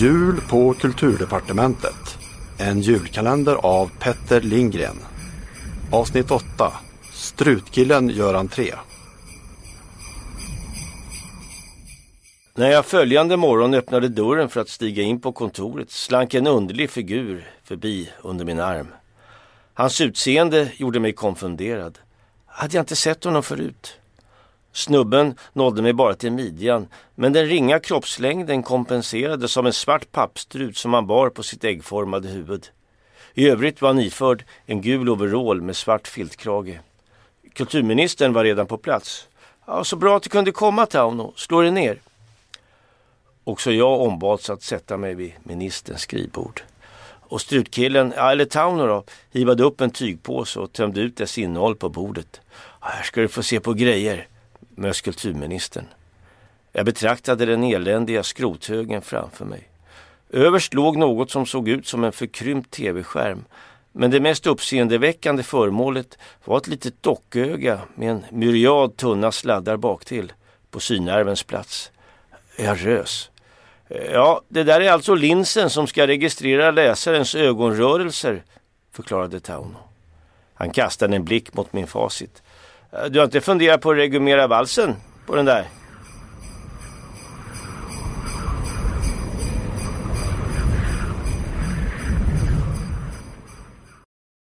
Jul på Kulturdepartementet. En julkalender av Petter Lindgren. Avsnitt 8. Strutkillen gör entré. När jag följande morgon öppnade dörren för att stiga in på kontoret slank en underlig figur förbi under min arm. Hans utseende gjorde mig konfunderad. Hade jag inte sett honom förut? Snubben nådde mig bara till midjan men den ringa kroppslängden kompenserades av en svart pappstrut som han bar på sitt äggformade huvud. I övrigt var han iförd en gul overall med svart filtkrage. Kulturministern var redan på plats. Ja, så bra att du kunde komma Tauno, slå dig ner. Också jag ombads att sätta mig vid ministerns skrivbord. Och strutkillen, eller Tauno då, hivade upp en tygpåse och tömde ut dess innehåll på bordet. Här ska du få se på grejer, mös kulturministern. Jag betraktade den eländiga skrothögen framför mig. Överst låg något som såg ut som en förkrympt tv-skärm. Men det mest uppseendeväckande föremålet var ett litet docköga med en myriad tunna sladdar baktill på synnervens plats. Jag rös. Ja, det där är alltså linsen som ska registrera läsarens ögonrörelser, förklarade Tauno. Han kastade en blick mot min facit. Eh, du har inte funderat på att regulera valsen på den där?